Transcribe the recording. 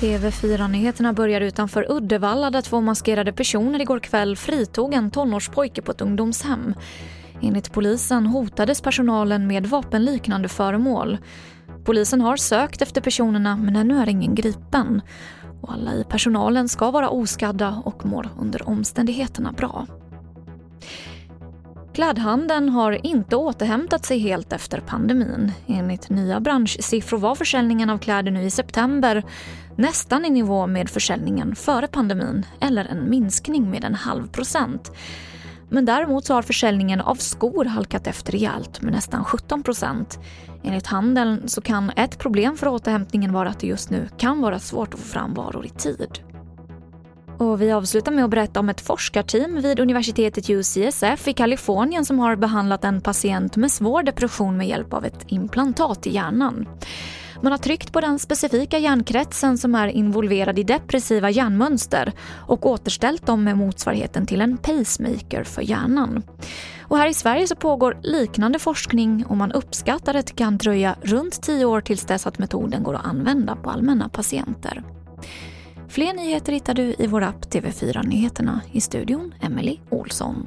TV4-nyheterna börjar utanför Uddevalla där två maskerade personer igår kväll fritog en tonårspojke på ett ungdomshem. Enligt polisen hotades personalen med vapenliknande föremål. Polisen har sökt efter personerna men ännu är ingen gripen. Och alla i personalen ska vara oskadda och mår under omständigheterna bra. Klädhandeln har inte återhämtat sig helt efter pandemin. Enligt nya branschsiffror var försäljningen av kläder nu i september nästan i nivå med försäljningen före pandemin eller en minskning med en halv procent. Men däremot så har försäljningen av skor halkat efter rejält med nästan 17 procent. Enligt handeln så kan ett problem för återhämtningen vara att det just nu kan vara svårt att få fram varor i tid. Och vi avslutar med att berätta om ett forskarteam vid universitetet UCSF i Kalifornien som har behandlat en patient med svår depression med hjälp av ett implantat i hjärnan. Man har tryckt på den specifika hjärnkretsen som är involverad i depressiva hjärnmönster och återställt dem med motsvarigheten till en pacemaker för hjärnan. Och här i Sverige så pågår liknande forskning och man uppskattar att det kan dröja runt tio år tills dess att metoden går att använda på allmänna patienter. Fler nyheter hittar du i vår app TV4 Nyheterna. I studion Emily Olsson.